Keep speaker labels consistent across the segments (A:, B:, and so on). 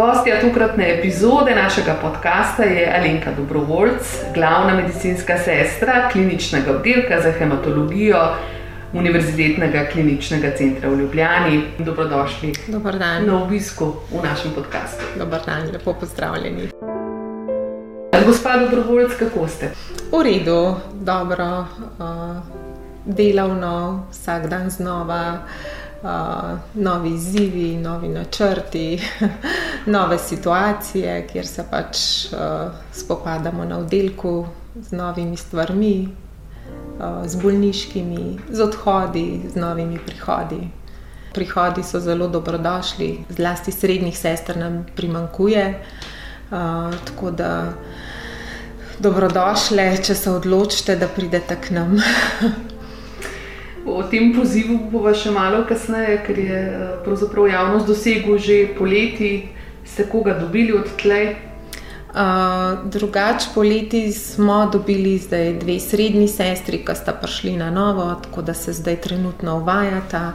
A: Gostja tokratne epizode našega podcasta je Alenka Dobrovoljc, glavna medicinska sestra kliničnega oddelka za hematologijo Univerzitetnega kliničnega centra v Ljubljani. Dobrodošli na obisku v našem podkastu.
B: Dobar dan, lepo pozdravljeni.
A: Gospa Dobrovoljc, kako ste?
B: V redu, dobro, uh, delavno, vsak dan znova uh, novi izzivi, novi načrti, nove situacije, kjer se pač uh, spopadamo na oddelku z novimi stvarmi, uh, z bolniškimi, z odhodi, z novimi prihodi. Prihodi so zelo dobrodošli, zlasti srednjih sester nam primankuje. Uh, tako da dobrodošle, če se odločite, da pridete k nam.
A: O tem pozivu bomo še malo kasneje, ker je eh, pravzaprav javnost dosegel že poleti. Ste koga dobili od tleh?
B: Uh, drugač poleti smo dobili zdaj dve srednji sestri, ki sta prišli na novo, tako da se zdaj trenutno uvajata.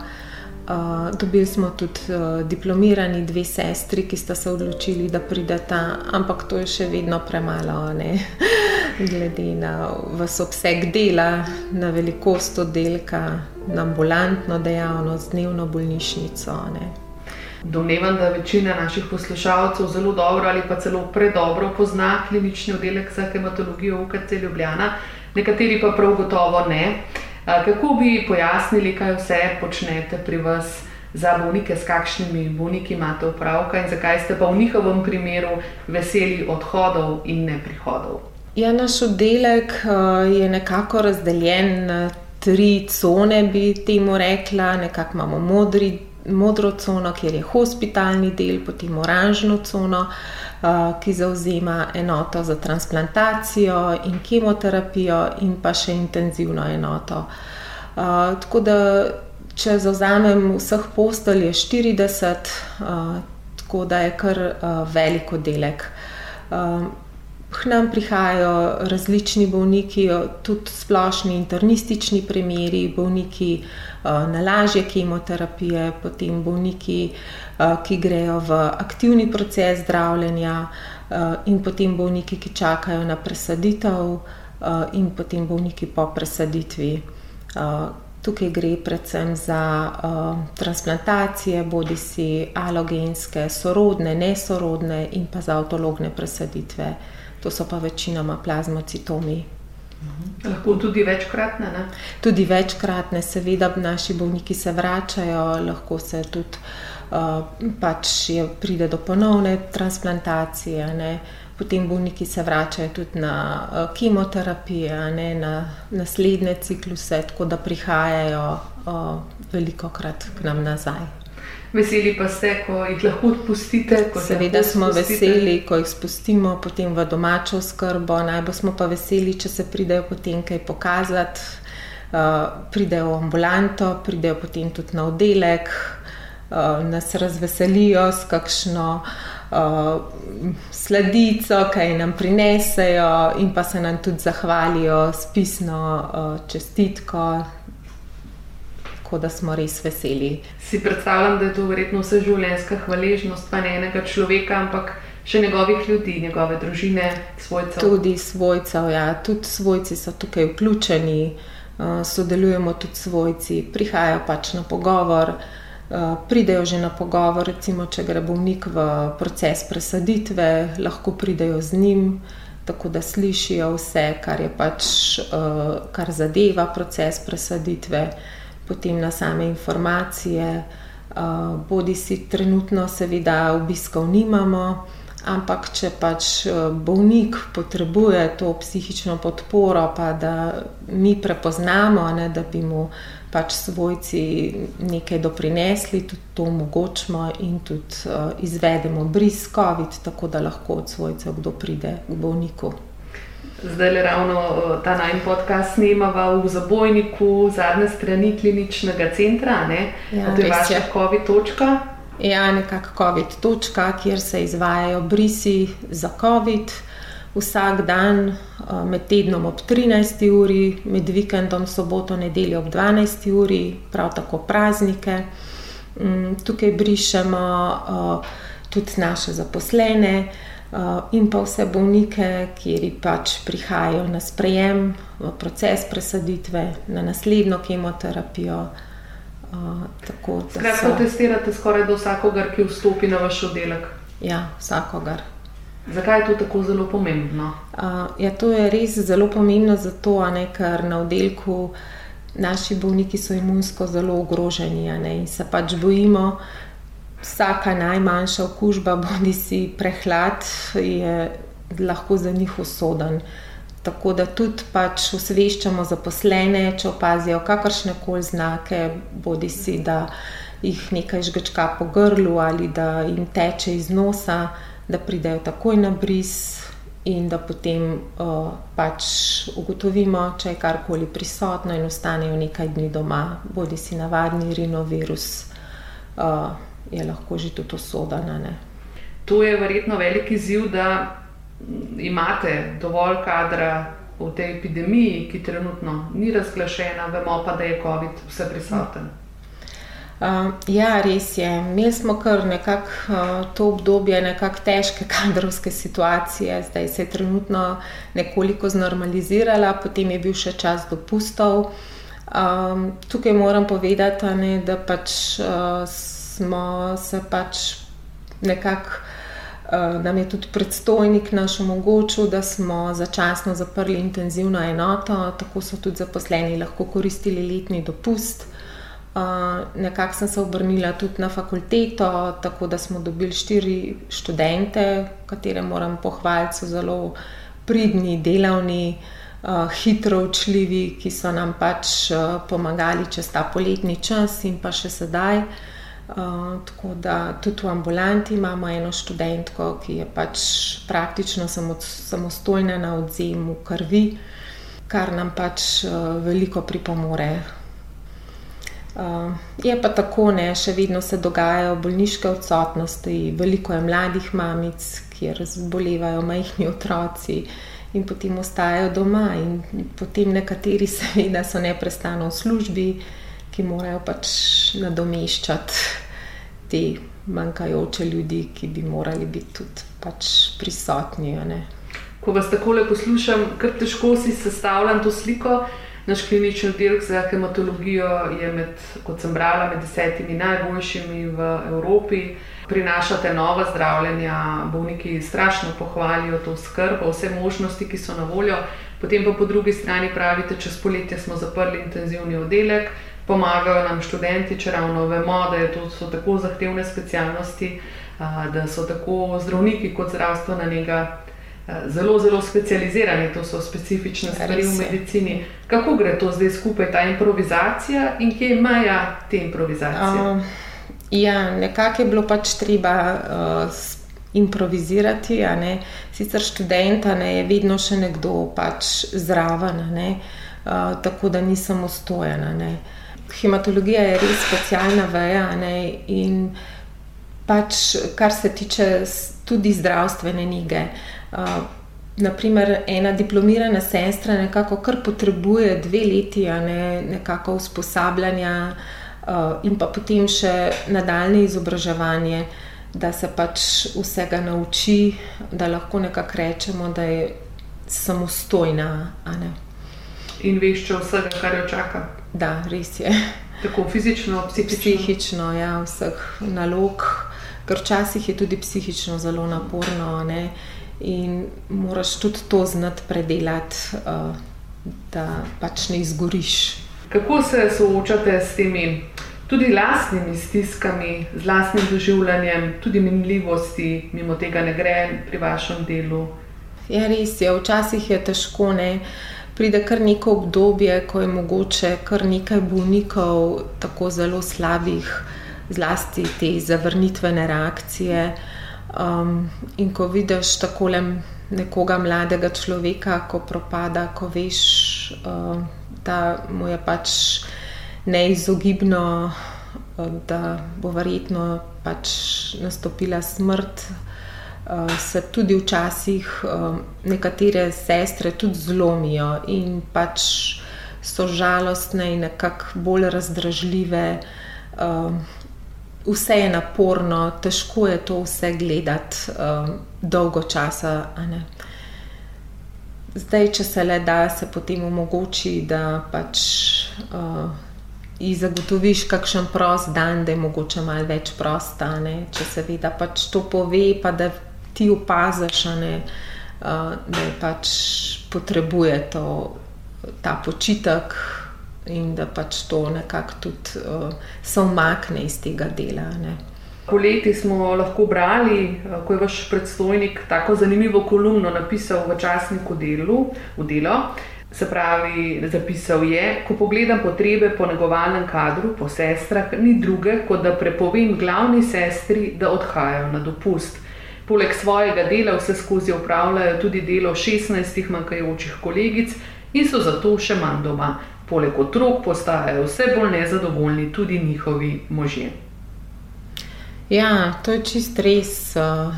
B: Uh, dobili smo tudi uh, diplomirani dve sestri, ki sta se odločili, da prideta, ampak to je še vedno premalo. glede na vse obseg dela, na velikost oddelka, na ambulantno dejavnost, dnevno bolnišnico. Ne.
A: Domnevam, da večina naših poslušalcev zelo dobro ali pa celo predobro pozna klinični oddelek za hematologijo UKC Ljubljana, nekateri pa prav gotovo ne. Kako bi pojasnili, kaj vse počnete pri vas za bolnike, s kakšnimi bolniki imate opravka in zakaj ste pa v njihovem primeru veseli odhodov in ne prihodov?
B: Ja, naš oddelek uh, je nekako razdeljen na tri cone, bi temu rekla. Nekako imamo modri, modro cono, kjer je hospitalni del, potem oranžno cono, uh, ki zauzema enoto za transplantacijo in kemoterapijo, in pa še intenzivno enoto. Uh, tako da, če zauzamem vseh postelj, je 40, uh, tako da je kar velik oddelek. Uh, K nam prihajajo različni bolniki, tudi splošni internistični primeri, bolniki eh, na lažje kemoterapije, potem bolniki, eh, ki grejo v aktivni proces zdravljenja, eh, in potem bolniki, ki čakajo na presaditev, in potem bolniki po presaditvi. Tukaj gre predvsem za transplantacije, bodi si alogenske, sorodne, nesorodne, in pa za avtologne presaditve to so pa večinoma plazmocitomi.
A: Mhm. Lahko tudi večkratne? Ne?
B: Tudi večkratne, seveda, naši bolniki se vračajo, lahko se tudi uh, pač je, pride do ponovne transplantacije. Ne? Potem bolniki se vračajo tudi na uh, kemoterapijo, na naslednje cikluse, tako da prihajajo uh, veliko krat k nam nazaj.
A: Veseli pa ste, ko jih lahko odpustite.
B: Seveda smo veseli, ko jih spustimo potem v domačo skrbo. Najbolj smo pa veseli, če se pridejo potem kaj pokazati, uh, pridejo v ambulanto, pridejo potem tudi na oddelek, uh, nas razveselijo s kakšno. Uh, sledico, kaj nam prinesejo, in pa se nam tudi zahvalijo s pisno uh, čestitko, tako da smo res veseli.
A: Si predstavljam, da je to verjetno vse življenjska hvaležnost, pa ne enega človeka, ampak še njegovih ljudi, njegove družine, svojcev.
B: Tudi svojcev, ja, tudi svojci so tukaj vključeni, uh, sodelujemo tudi svojci, prihajajo pač na pogovor. Uh, pridejo že na pogovor, recimo, če gre bolnik v proces presaditve, lahko pridejo z njim, tako da slišijo vse, kar je pač, uh, kar zadeva proces presaditve potem na same informacije. Uh, bodi si trenutno, seveda, obiskov nimamo, Ampak, če pač bolnik potrebuje to psihično podporo, pa da mi prepoznamo, ne, da bi mu pač svojci nekaj doprinesli, tudi to omogočimo in tudi uh, izvedemo bris COVID, tako da lahko od svojcev kdo pride k bolniku.
A: Zdaj le ravno ta najmenj podcast snemava v zabojniku, zadnje strani kliničnega centra, ne? Ja, to je vaša COVID točka.
B: Ja, nekako COVID točka, kjer se izvajajo brisi za COVID vsak dan eh, med tednom ob 13. uri, med vikendom, soboto, nedeljo ob 12. uri, prav tako praznike. Mm, tukaj brišemo eh, tudi naše zaposlene eh, in pa vse bolnike, ki pač prihajajo na sprejem, v proces presaditve, na naslednjo kemoterapijo.
A: Skratka, so... testirate skoraj do vsakogar, ki vstopi na vaš oddelek.
B: Ja, vsakogar.
A: Zakaj je to tako zelo pomembno?
B: Uh, ja, to je res zelo pomembno zato, ne, ker na oddelku naši bolniki so imunsko zelo ogroženi ne, in se pač bojimo. Vsaka najmanjša okužba, bodi si prehlad, je lahko za njih usoden. Tako da tudi pač osveščamo zaposlene, če opazijo kakršne koli znake, bodi si da jih nekaj žgečka po grlu ali da jim teče iz nosa da pridejo takoj na bris in da potem uh, pač ugotovimo, če je karkoli prisotno in ostanejo nekaj dni doma, bodi si navadni rinovirus, uh, je lahko že tudi usodana.
A: To je verjetno velik izziv, da imate dovolj kadra v tej epidemiji, ki trenutno ni razglašena, vemo pa, da je COVID vse prisoten.
B: Uh, ja, res je. Imeli smo kar nekako uh, to obdobje, nekako težke kadrovske situacije, zdaj se je trenutno nekoliko znormalizirala, potem je bil še čas dopustov. Um, tukaj moram povedati, ne, da pač uh, smo se pač nekako. Uh, nam je tudi predstojnik naš omogočil, da smo začasno zaprli intenzivno enoto, tako so tudi zaposleni lahko koristili letni dopust. Nekako sem se obrnila tudi na fakulteto, tako da smo dobili štiri študente, katere moram pohvaliti, so zelo pridni, delavni, uh, hitro učljivi, ki so nam pač uh, pomagali čez ta poletni čas in pa še sedaj. Uh, tako da tudi v ambulanti imamo eno študentko, ki je pač praktično samostojna na odzemu krvi, kar nam pač uh, veliko pripomore. Uh, je pa tako, ne, še vedno se dogajajo bolniške odsotnosti, veliko je mladih mamic, kjer zbolevajo majhni otroci in potem ostajajo doma. In potem nekateri, seveda, so neprestano v službi, ki morajo pač nadomeščati te manjkajoče ljudi, ki bi morali biti tudi pač prisotni.
A: Ko vas tako lepo poslušam, kar težko si sestavljam to sliko. Naš klinični oddelek za hematologijo je, med, kot sem brala, med desetimi najboljšimi v Evropi. Prinašate nova zdravljenja, bolniki strašno pohvalijo to skrb, vse možnosti, ki so na voljo. Potem pa po drugi strani pravite, čez poletje smo zaprli intenzivni oddelek, pomagajo nam študenti, če ravno vemo, da to so tako zahtevne specialnosti, da so tako zdravniki kot zdravstvena njega zelo, zelo specializirani, to so specifične stvari v medicini. Kako gre to zdaj skupaj, ta improvizacija in kje je meja te improvizacije? Um,
B: ja, nekako je bilo pač treba. Uh, Improvizirati, sicer študenta ne, je vedno še nekdo pač zraven, ne, uh, tako da ni samostojna. Ne. Hematologija je res specialna veja ne, in pač, kar se tiče tudi zdravstvene nege. Uh, naprimer, ena diplomirana sestra nekako kar potrebuje dve leti, ne nekako usposabljanja uh, in pa potem še nadaljne izobraževanje, da se pač vsega nauči, da lahko nekako rečemo, da je samostojna.
A: In veš, če vsega, kar jo čaka.
B: Da, res je.
A: Tako fizično, psihično.
B: Psihično, ja, vseh nalog, ker včasih je tudi psihično zelo naporno. Ne? in moraš tudi to znati predelati, uh, da pač ne izgoriš.
A: Kako se soočate s temi tudi lastnimi stiskami, z lastnim doživljanjem, tudi minljivosti, mimo tega ne gre pri vašem delu.
B: Ja, res je, včasih je težko. Ne? Pride kar neko obdobje, ko je mogoče kar nekaj bolnikov, tako zelo slabih, zlasti te zavrnitvene reakcije. Um, in ko vidiš tako nekoga mladega človeka, ko propada, ko veš, uh, da mu je pač neizogibno, uh, da bo verjetno pač nastopila smrt. Uh, se tudi včasih uh, nekatere sestre tudi zlomijo in pač so žalostne in nekako bolj razdražljive. Uh, vse je naporno, težko je to vse gledati uh, dolgo časa. Zdaj, če se le da, se potem omogoči, da pač uh, zagotoviš kakšen prost dan, da je mogoče malo več prosta. Ne? Če se ve, da pač to pove, pa da ti opaziš, uh, da pač potrebuje to, ta počitek in da pač to nekako tudi uh, se umakne iz tega dela. Ne.
A: Poleti smo lahko brali, ko je vaš predstojnik tako zanimivo kolumno napisal v časniku delu, v delo. Se pravi, zapisal je, ko pogledam potrebe po negovalnem kadru, po sestrah, ni druge, kot da prepovem glavni sestri, da odhajajo na dopust. Poleg svojega dela vse skozi upravljajo tudi delo 16 manjkajočih kolegic in so zato še manj doma. Poleg otrok postajajo vse bolj nezadovoljni tudi njihovi možje.
B: Ja, to je čist res, eh,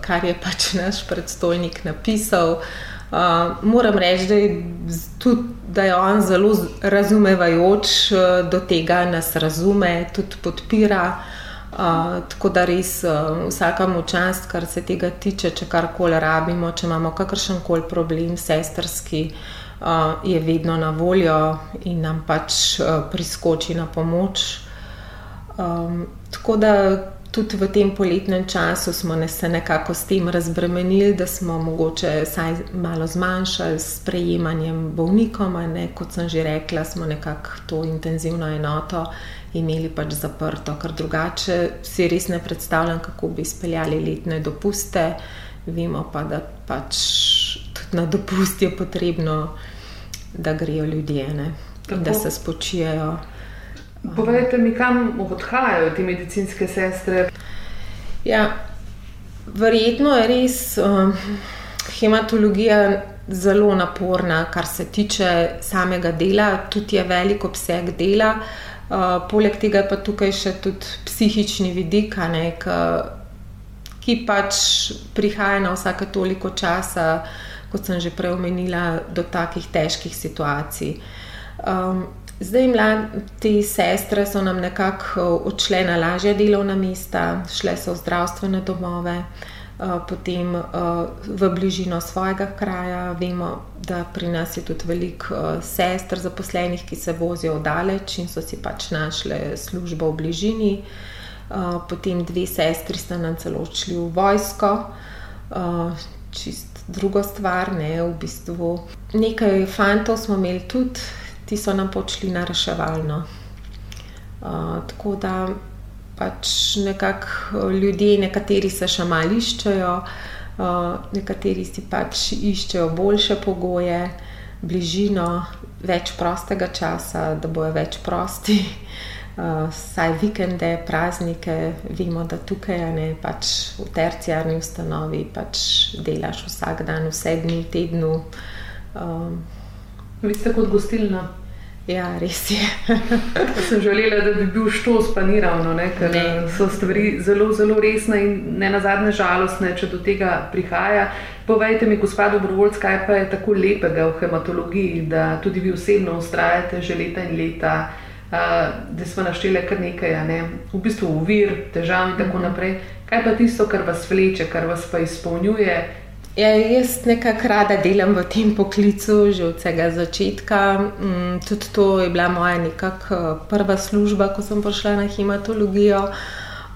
B: kar je pač naš predstojnik napisal. Uh, moram reči, da je, tudi, da je on zelo razumevajoč uh, do tega, nas razume, tudi podpira. Uh, tako da res uh, vsakemu čast, kar se tega tiče, če karkoli rabimo, če imamo kakršen koli problem, sestrski, uh, je vedno na voljo in nam pač priskoči na pomoč. Um, tako da tudi v tem poletnem času smo se nekako s tem razbremenili, da smo mogoče vsaj malo zmanjšali s prejemanjem bolnikom. Ne, kot sem že rekla, smo nekako to intenzivno enoto imeli pač zaprto, ker drugače si res ne predstavljam, kako bi izpeljali letne dopuste. Vemo pa, da pač na dopust je potrebno, da grejo ljudje, da se spočijajo.
A: Povejte mi, kam odhajajo te medicinske sestre?
B: Ja, verjetno je res um, hematologija zelo naporna, kar se tiče samega dela, tudi je velik obseg dela. Uh, poleg tega pa tukaj še tudi psihični vidik, ne, ki pač prihaja na vsake toliko časa, kot sem že prej omenila, do takih težkih situacij. Um, zdaj, mlade sestre so nam nekako uh, odšle na lažja delovna mesta, šle so v zdravstvene domove. Uh, potem uh, v bližino svojega kraja, vemo, da pri nas je tudi veliko sester zaposlenih, ki se vozijo daleč in so si pač našle službo v bližini. Potem dve sestri sta nam celo odšli v vojsko, čist druga stvar, ne v bistvu. Nekaj fantov smo imeli tudi, ti so nam počeli na reševalno. Uh, tako da pač nekako ljudje, nekateri se še malo iščejo, uh, nekateri si pač iščejo boljše pogoje, bližino, več prostega časa, da bojo več prosti. Uh, saj vikende, praznike, vemo, da tukaj ne, pač v terciarni ustanovi pač delaš vsak dan, vse dni v tednu.
A: Um, Vi ste kot gostilna.
B: Ja, res je.
A: sem želela, da bi bil štos, pa ni ravno, ne, ker ne. so stvari zelo, zelo resne in ne na zadnje žalostne, če do tega prihaja. Povejte mi, gospod Dobrovoljc, kaj pa je tako lepega v hematologiji, da tudi vi osebno ustrajate že leta in leta da smo našteli kar nekaj, ne? v bistvu uvir, težav in tako mhm. naprej. Kaj pa tisto, kar vas vleče, kar vas pa izpolnjuje?
B: Ja, jaz nekako rada delam v tem poklicu, že od vsega začetka. Mm, tudi to je bila moja nekakšna prva služba, ko sem prišla na hematologijo.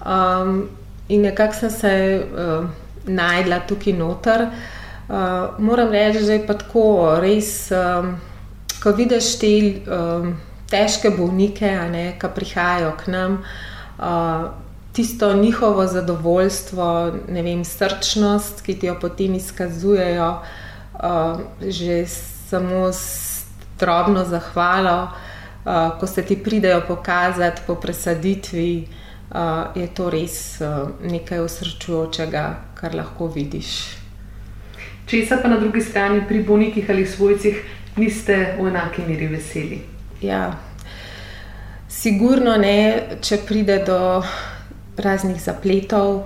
B: Um, in nekako sem se uh, najdla tukaj noter. Uh, moram reči, da je pa tako, res, um, ko vidiš te. Um, težke bolnike, ki prihajajo k nam, uh, tisto njihovo zadovoljstvo, ne vem, srčnost, ki ti jo potem izkazujejo, uh, že samo s drobno zahvalo, uh, ko se ti pridejo pokazati po presaditvi, uh, je to res uh, nekaj osrčujočega, kar lahko vidiš.
A: Česa pa na drugi strani pri bolnikih ali svojcih niste v enaki meri veseli?
B: Ja, sigurno ne, če pride do raznih zapletov,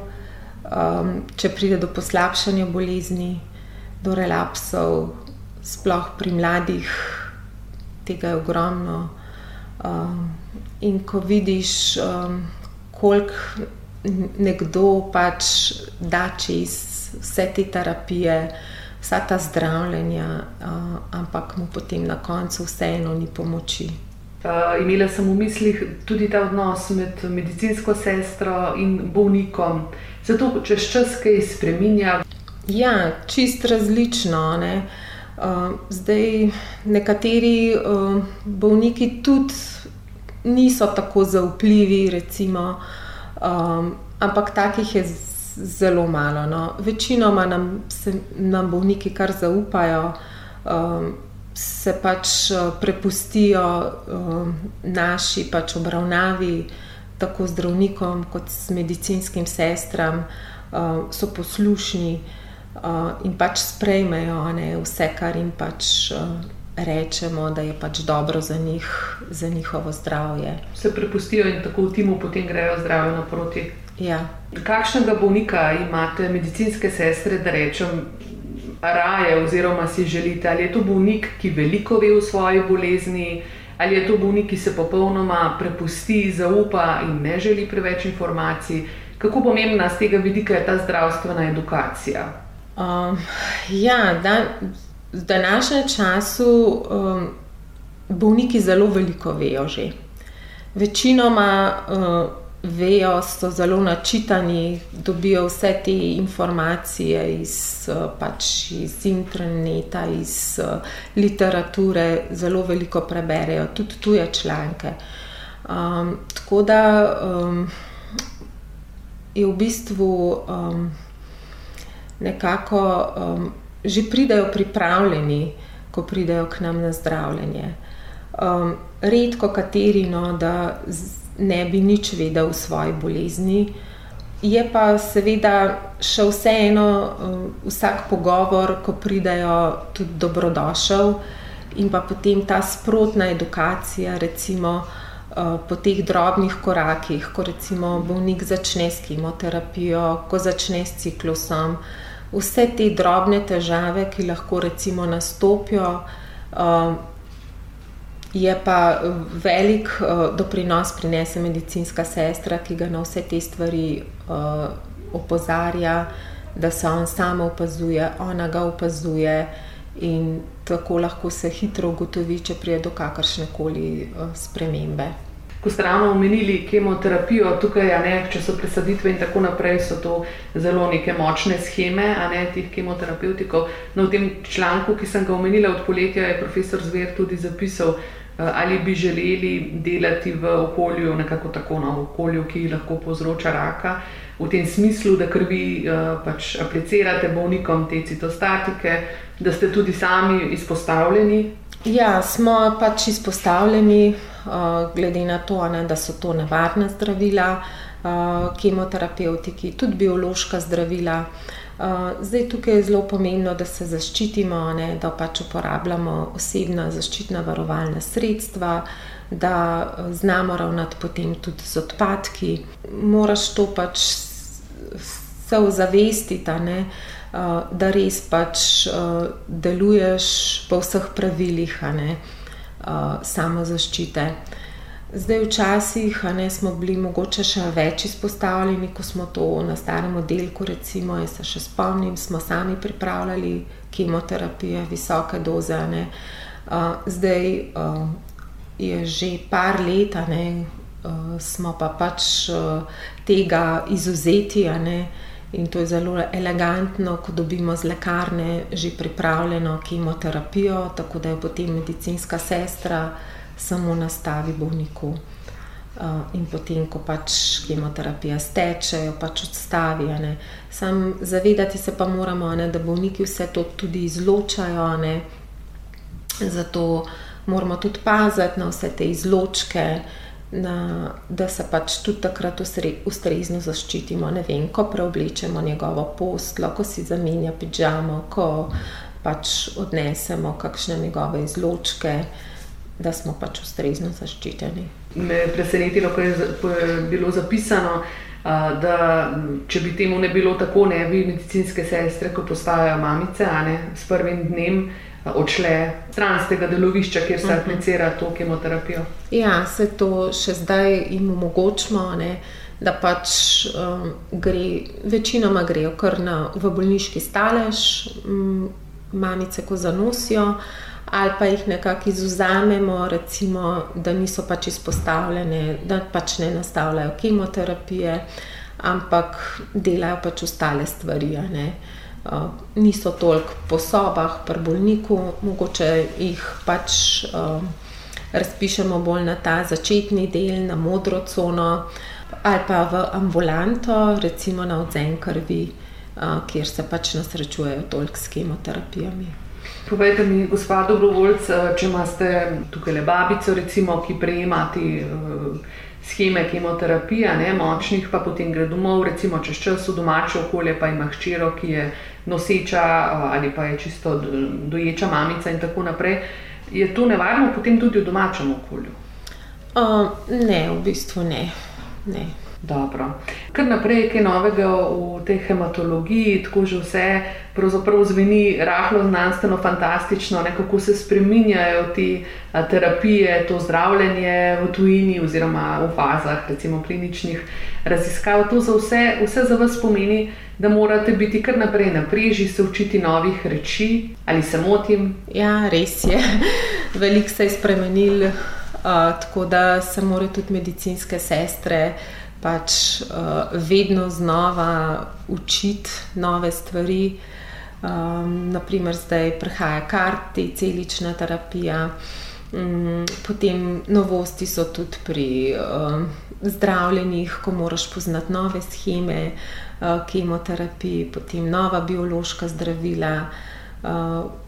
B: um, če pride do poslabšanja bolezni, do relapsov, sploh pri mladih, tega je ogromno. Um, in ko vidiš, um, koliko nekdo pač da čez vse te terapije, vsa ta zdravljenja, uh, ampak mu potem na koncu vseeno ni pomoči.
A: Uh, imela sem v mislih tudi ta odnos med medicinsko sestro in bolnikom. Zato, če se čas kaj spremenja.
B: Ja, čist različno. Ne? Uh, zdaj, nekateri uh, bolniki tudi niso tako zaupljivi, recimo, um, ampak takih je zelo malo. No. Večinoma nam, se, nam bolniki kar zaupajo, um, se pač uh, prepustijo um, naši pač obravnavi, tako zdravnikom, kot medicinskim sestram, um, so poslušni in pač sprejmejo ne, vse, kar jim pač. Rečemo, da je pač dobro za njih, za njihovo zdravje.
A: Se prepustijo in tako v timu potem grejo zdravje naproti.
B: Ja.
A: Kakšnega bolnika imate, medicinske sestre, da rečem, raje, oziroma si želite, ali je to bolnik, ki veliko ve o svoji bolezni, ali je to bolnik, ki se popolnoma prepusti, zaupa in ne želi preveč informacij. Kako pomembna z tega vidika je ta zdravstvena edukacija?
B: Um, ja, da, v današnjem času um, bolniki zelo veliko vejo že. Večinoma. Uh, vejo, so zelo načitani, dobijo vse te informacije iz, pač iz interneta, iz literature, zelo veliko preberejo, tudi tuje članke. Um, tako da um, je v bistvu um, nekako um, že pridajo pripravljeni, ko pridejo k nam na zdravljenje. Um, redko kateri, no, da ne bi nič vedel o svoji bolezni. Je pa seveda še vseeno uh, vsak pogovor, ko pridejo, tudi dobrodošel, in pa potem ta sprotna edukacija, recimo uh, po teh drobnih korakih, ko recimo bolnik začne s kemoterapijo, ko začne s ciklusom. Vse te drobne težave, ki lahko recimo nastopijo, uh, Je pa velik uh, doprinos prinese medicinska sestra, ki ga na vse te stvari uh, opozarja, da se on samo opazuje, ona ga opazuje in tako lahko se hitro ugotovi, če pride do kakršne koli uh, spremembe.
A: Ko ste ravno omenili kemoterapijo, tukaj, ne, če so presaditve in tako naprej, so to zelo neke močne scheme, a ne teh kemoterapevtikov. No, v tem članku, ki sem ga omenila od poletja, je profesor Zver tudi zapisal, Eh, ali bi želeli delati v okolju, nekako tako na no, okolju, ki lahko povzroča raka, v tem smislu, da krvi uh, pač aplicirate bolnikom te citostatike, da ste tudi sami izpostavljeni.
B: Ja, smo pač izpostavljeni, uh, glede na to, ne, da so to nevarna zdravila, uh, kemoterapevtiki, tudi biološka zdravila. Uh, zdaj tukaj je zelo pomembno, da se zaščitimo, ne, da pač uporabljamo osebna zaščitna varovalna sredstva, da znamo ravnati potem tudi z odpadki. Moraš to pač se ozavestiti, uh, da res pač deluješ po vseh pravilih ne, samozaščite. Zdaj, včasih ne, smo bili mogoče še več izpostavljeni, ko smo to na starem oddelku, recimo, jaz se še spomnim, smo sami pripravljali kemoterapije, visoke doze. Ne. Zdaj je že par let, ne, smo pa pač tega izuzeti. Ne, in to je zelo elegantno, ko dobimo z lekarne že pripravljeno kemoterapijo, tako da je potem medicinska sestra samo nastavi bolniku. Uh, in potem, ko pač kemoterapija steče, jo pač odstavi. Sam zavedati se pa moramo, ne, da bolniki vse to tudi izločajo. Ne. Zato moramo tudi paziti na vse te izločke, na, da se pač tudi takrat ustrezno zaščitimo. Ne vem, ko preoblečemo njegovo postlo, ko si zamenja pižamo, ko pač odnesemo kakšne njegove izločke, da smo pač ustrezno zaščiteni.
A: Me je presenetilo, ko je bilo zapisano, da če bi temu ne bilo tako, ne bi medicinske sestre, ko postajajo mamice, ne, s prvim dnem. Odšle stran z tega delovišča, kjer se mhm. aplicira to kemoterapijo.
B: Ja, se to še zdaj jim omogočamo, ne, da pač um, gre, večinoma grejo kar na, v bolniški stalež, um, mamice, ko zanosijo, ali pa jih nekako izuzamemo, recimo, da niso pač izpostavljene, da pač ne nastavljajo kemoterapije, ampak delajo pač ostale stvari. Uh, niso toliko po sobah, pri bolniku, mogoče jih pač uh, razpišemo bolj na ta začetni del, na modro cono, ali pa v ambulanto, recimo na odzem krvi kjer se pač nasrečujejo toliko s kemoterapijami.
A: Povejte mi, gospod Dobrovoljc, če imate tukaj le babico, recimo, ki prejema te scheme kemoterapije, ne, močnih, pa potem gre domov, recimo čez čas v domače okolje, pa ima hčero, ki je noseča ali pa je čisto doječa mamica in tako naprej. Je to nevarno potem tudi v domačem okolju?
B: Uh, ne, v bistvu ne. ne.
A: Dobro. Kar naprej je kaj novega v tej hematologiji, tako že vse pravzaprav zveni rahlo znanstveno, fantastično, ne, kako se spreminjajo te terapije, to zdravljenje v tujini oziroma v fazah, recimo kliničnih raziskav. To za vse, vse za vas pomeni, da morate biti kar naprej na preži, se učiti novih reči ali se motim.
B: Ja, res je. Veliko se je spremenil, a, tako da se morajo tudi medicinske sestre pač uh, vedno znova učiti nove stvari. Um, ehm, naprimer, zdaj prihaja karti, celična terapija, um, potem novosti so tudi pri um, zdravljenjih, ko moraš poznati nove scheme, uh, kemoterapije, potem nova biološka zdravila. Uh,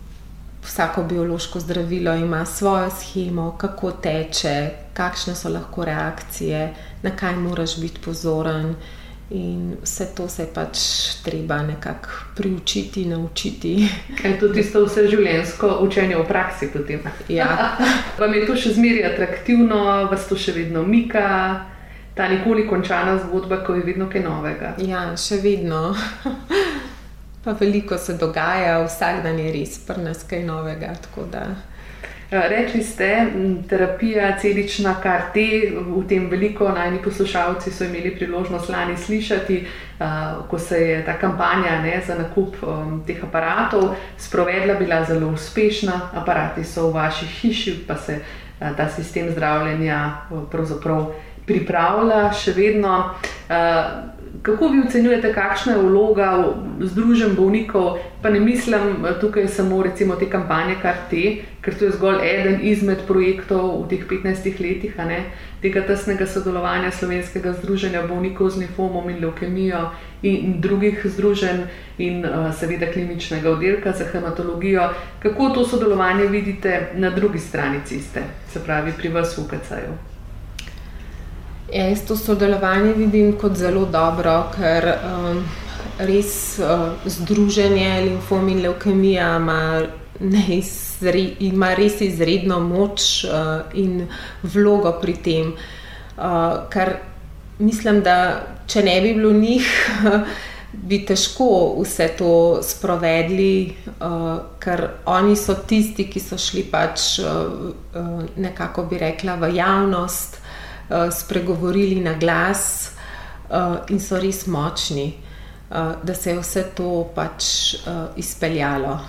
B: vsako biološko zdravilo ima svojo schemo, kako teče, kakšne so lahko reakcije, na kaj moraš biti pozoren. In vse to se je pač treba nekako priučiti, naučiti.
A: Je to tisto vse življenjsko učenje v praksi.
B: Ja.
A: Vam je to še zmeraj atraktivno, vas to še vedno mika, ta nikoli končana zgodba, ko je vedno kaj novega.
B: Ja, še vedno. Pa veliko se dogaja, vsak dan je res prnas kaj novega.
A: Ja, rekli ste, terapija celična, kar te v tem veliko najni poslušalci so imeli priložnost lani slišati, ko se je ta kampanja ne, za nakup teh aparatov sprovedla, bila zelo uspešna. Aparati so v vaši hiši, pa se ta sistem zdravljenja pravzaprav pripravlja še vedno. Kako vi ocenjujete, kakšna je vloga združenj bolnikov, pa ne mislim tukaj samo recimo te kampanje, kar te, ker to je zgolj eden izmed projektov v teh 15 letih, ne, tega tesnega sodelovanja slovenskega združenja bolnikov z nefomom in leukemijo in drugih združenj in seveda kliničnega oddelka za hematologijo. Kako to sodelovanje vidite na drugi strani ceste, se pravi pri vas v KC-ju?
B: Jaz to sodelovanje vidim kot zelo dobro, ker um, res uh, združenje limfom in leukemija ima, izre, ima res izredno moč uh, in vlogo pri tem. Uh, ker mislim, da če ne bi bilo njih, bi težko vse to sprovedli, uh, ker oni so tisti, ki so šli pač uh, uh, nekako bi rekla v javnost. Eh, spregovorili na glas uh, in so res močni, uh, da se je vse to pač uh, izpeljalo.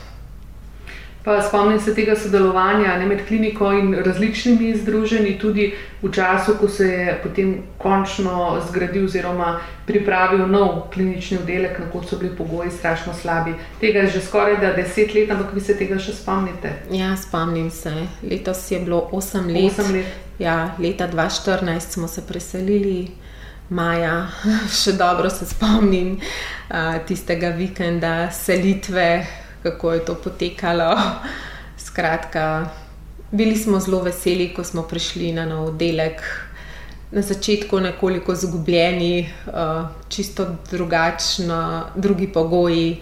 A: Pa spomnim se tega sodelovanja ne, med kliniko in različnimi združenji, tudi v času, ko se je potem končno zgradil oziroma pripravil nov klinični oddelek, na kot so bili pogoji strašno slabi. Tega je že skoraj da deset let, ampak vi se tega še spomnite.
B: Ja, spomnim se. Letos je bilo osem let.
A: Osem let.
B: Ja, leta 2014 smo se preselili. Maja, še dobro se spomnim uh, tistega vikenda, selitve, kako je to potekalo. Skratka, bili smo zelo veseli, ko smo prišli na nov oddelek. Na začetku nekoliko izgubljeni, čisto drugačno, drugi pogoji,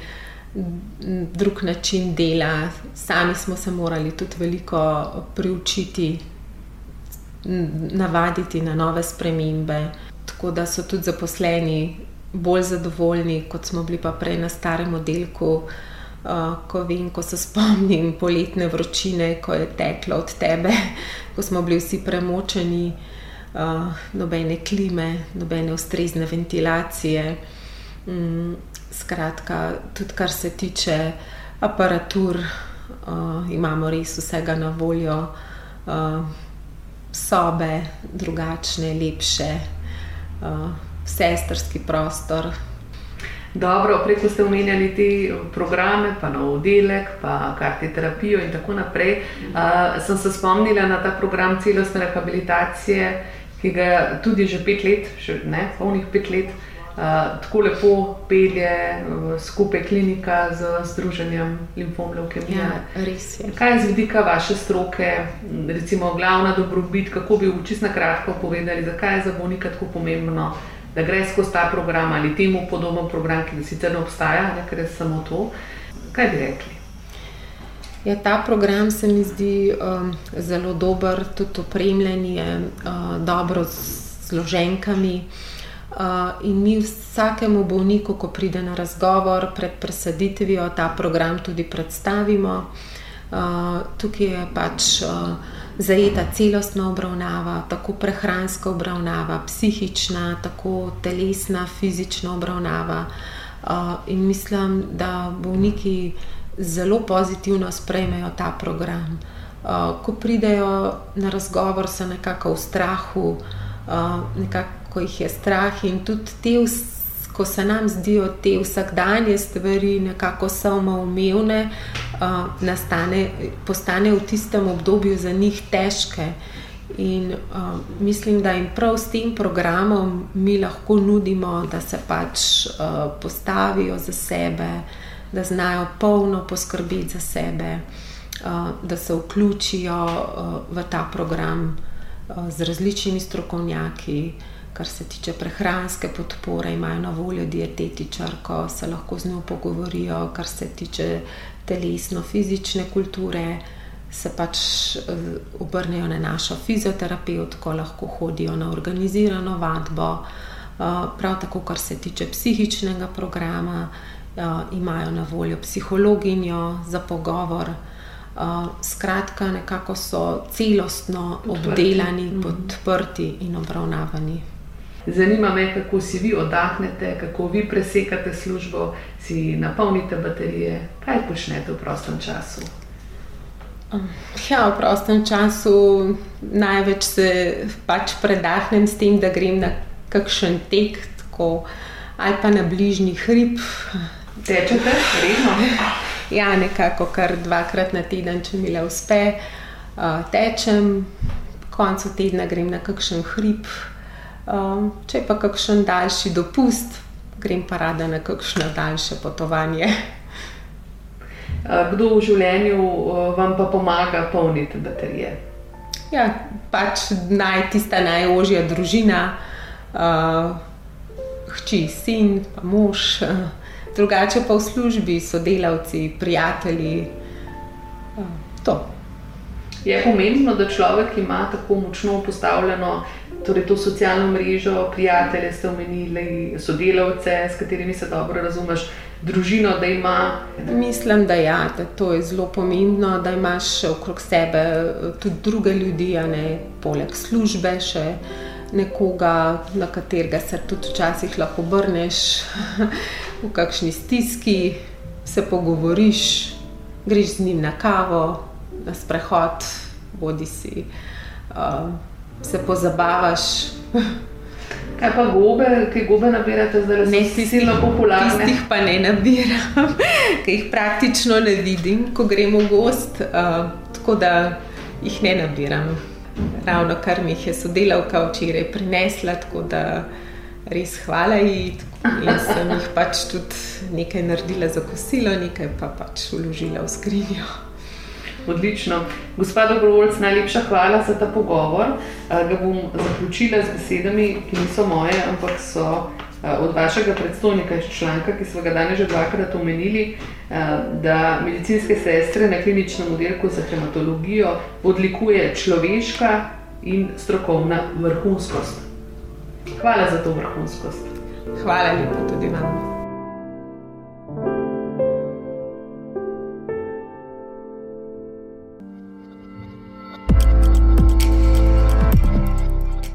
B: drug način dela. Sami smo se morali tudi veliko priučiti, navaditi na nove spremembe. Tako da so tudi zaposleni bolj zadovoljni, kot smo bili pa prej na starem oddelku. Uh, ko vem, ko se spomnim poletne vročine, ko je teklo od tebe, ko smo bili vsi premočeni, uh, nobene klime, nobene ustrezne ventilacije. Um, skratka, tudi kar se tiče aparatur, uh, imamo res vsega na voljo, uh, sobe, drugačne, lepše, uh, sestrski prostor.
A: Dobro, preko ste omenjali te programe, pa na oddelek, pa karti terapijo in tako naprej. Uh, sem se spomnila na ta program celostne rehabilitacije, ki ga tudi že pet let, še ne, polnih pet let, tako lepo pelje uh, skupaj klinika z Združenjem limfom leukemije.
B: Ja, res je.
A: Kaj je z vidika vaše stroke, recimo glavna dobrobit, kako bi v čisto kratko povedali, zakaj je za bolnika tako pomembno? da gre skozi ta program ali temu podoben program, ki sicer ne obstaja, ne, ker je samo to. Kaj bi rekli?
B: Ja, ta program se mi zdi um, zelo dober, tudi opremljen je uh, dobro z loženkami. Uh, in mi vsakemu bolniku, ko pride na razgovor pred presaditvijo, ta program tudi predstavimo. Tukaj je pač. Zajeta celostna obravnava, tako prehranska obravnava, psihična, tako telesna, fizična obravnava. In mislim, da bolniki zelo pozitivno sprejmejo ta program. Ko pridejo na razgovor, so nekako v strahu, uh, nekako jih je strah in tudi te ko se nam zdijo te vsakdanje stvari nekako samoumevne, uh, nastane, postane v tistem obdobju za njih težke. In uh, mislim, da jim prav s tem programom mi lahko nudimo, da se pač uh, postavijo za sebe, da znajo polno poskrbeti za sebe, uh, da se vključijo uh, v ta program uh, z različnimi strokovnjaki. Uh, kar se tiče prehranske podpore, imajo na voljo dietetičarko, se lahko z njo pogovorijo, kar se tiče telesno-fizične kulture, se pač eh, obrnejo na našo fizioterapevtko, lahko hodijo na organizirano vadbo. Eh, prav tako, kar se tiče psihičnega programa, eh, imajo na voljo psihologinjo za pogovor. Skratka, nekako so celostno obdelani, mhm. podprti in obravnavani.
A: Zanima me, kako si vi oddahnete, kako vi presekate službo, si napolnite baterije, kaj počnete v prostem času.
B: Ja, v prostem času največ se pač predahnem s tem, da grem na kakšen tek tako, ali pa na bližnji hrib.
A: Tečete, redno?
B: Ja, nekako kar dvakrat na teden, če mi le uspe. Uh, tečem, koncu tedna grem na kakšen hrib. Um, če pa kakšen daljši dopust, grem pa rada na kakšno daljše potovanje.
A: Kdo v življenju vam pa pomaga polniti baterije?
B: Ja, pač naj, tista najožja družina, uh, hči, sin, pa mož, drugače pa v službi, sodelavci, prijatelji. Uh, to.
A: Je pomembno, da človek ima tako močno postavljeno torej to socialno mrežo, prijatelje ste omenili, sodelavce, s katerimi se dobro razumeš, družino, da ima.
B: Mislim, da, ja, da to je zelo pomembno, da imaš okrog sebe tudi druge ljudi, ne poleg službe še. Nekoga, na katerega se tudi včasih lahko obrneš, v kakšni stiski, se pogovoriš, greš z njim na kavo, na sprehod, bodi si uh, se pozabavaš.
A: Kaj pa gobe, ki gobe nabirate, zdaj ne si zelo popularni?
B: Tistih pa ne nabiram, ker jih praktično ne vidim, ko gremo v gost, uh, tako da jih ne nabiram. Ravno kar mi je sodelavka včeraj prinesla, tako da res hvala ji. Jaz sem jih pač tudi nekaj naredila za kosilo, nekaj pa pač uložila v skrinjo.
A: Odlično. Gospod Dobrovoljc, najlepša hvala za ta pogovor. Ga bom zaključila z besedami, ki niso moje, ampak so od vašega predstojnika iz članka, ki smo ga danes že dvakrat omenili, da medicinske sestre na kliničnem oddelku za hematologijo odlikuje človeška in strokovna vrhunskost. Hvala za to vrhunskost.
B: Hvala lepo tudi vam.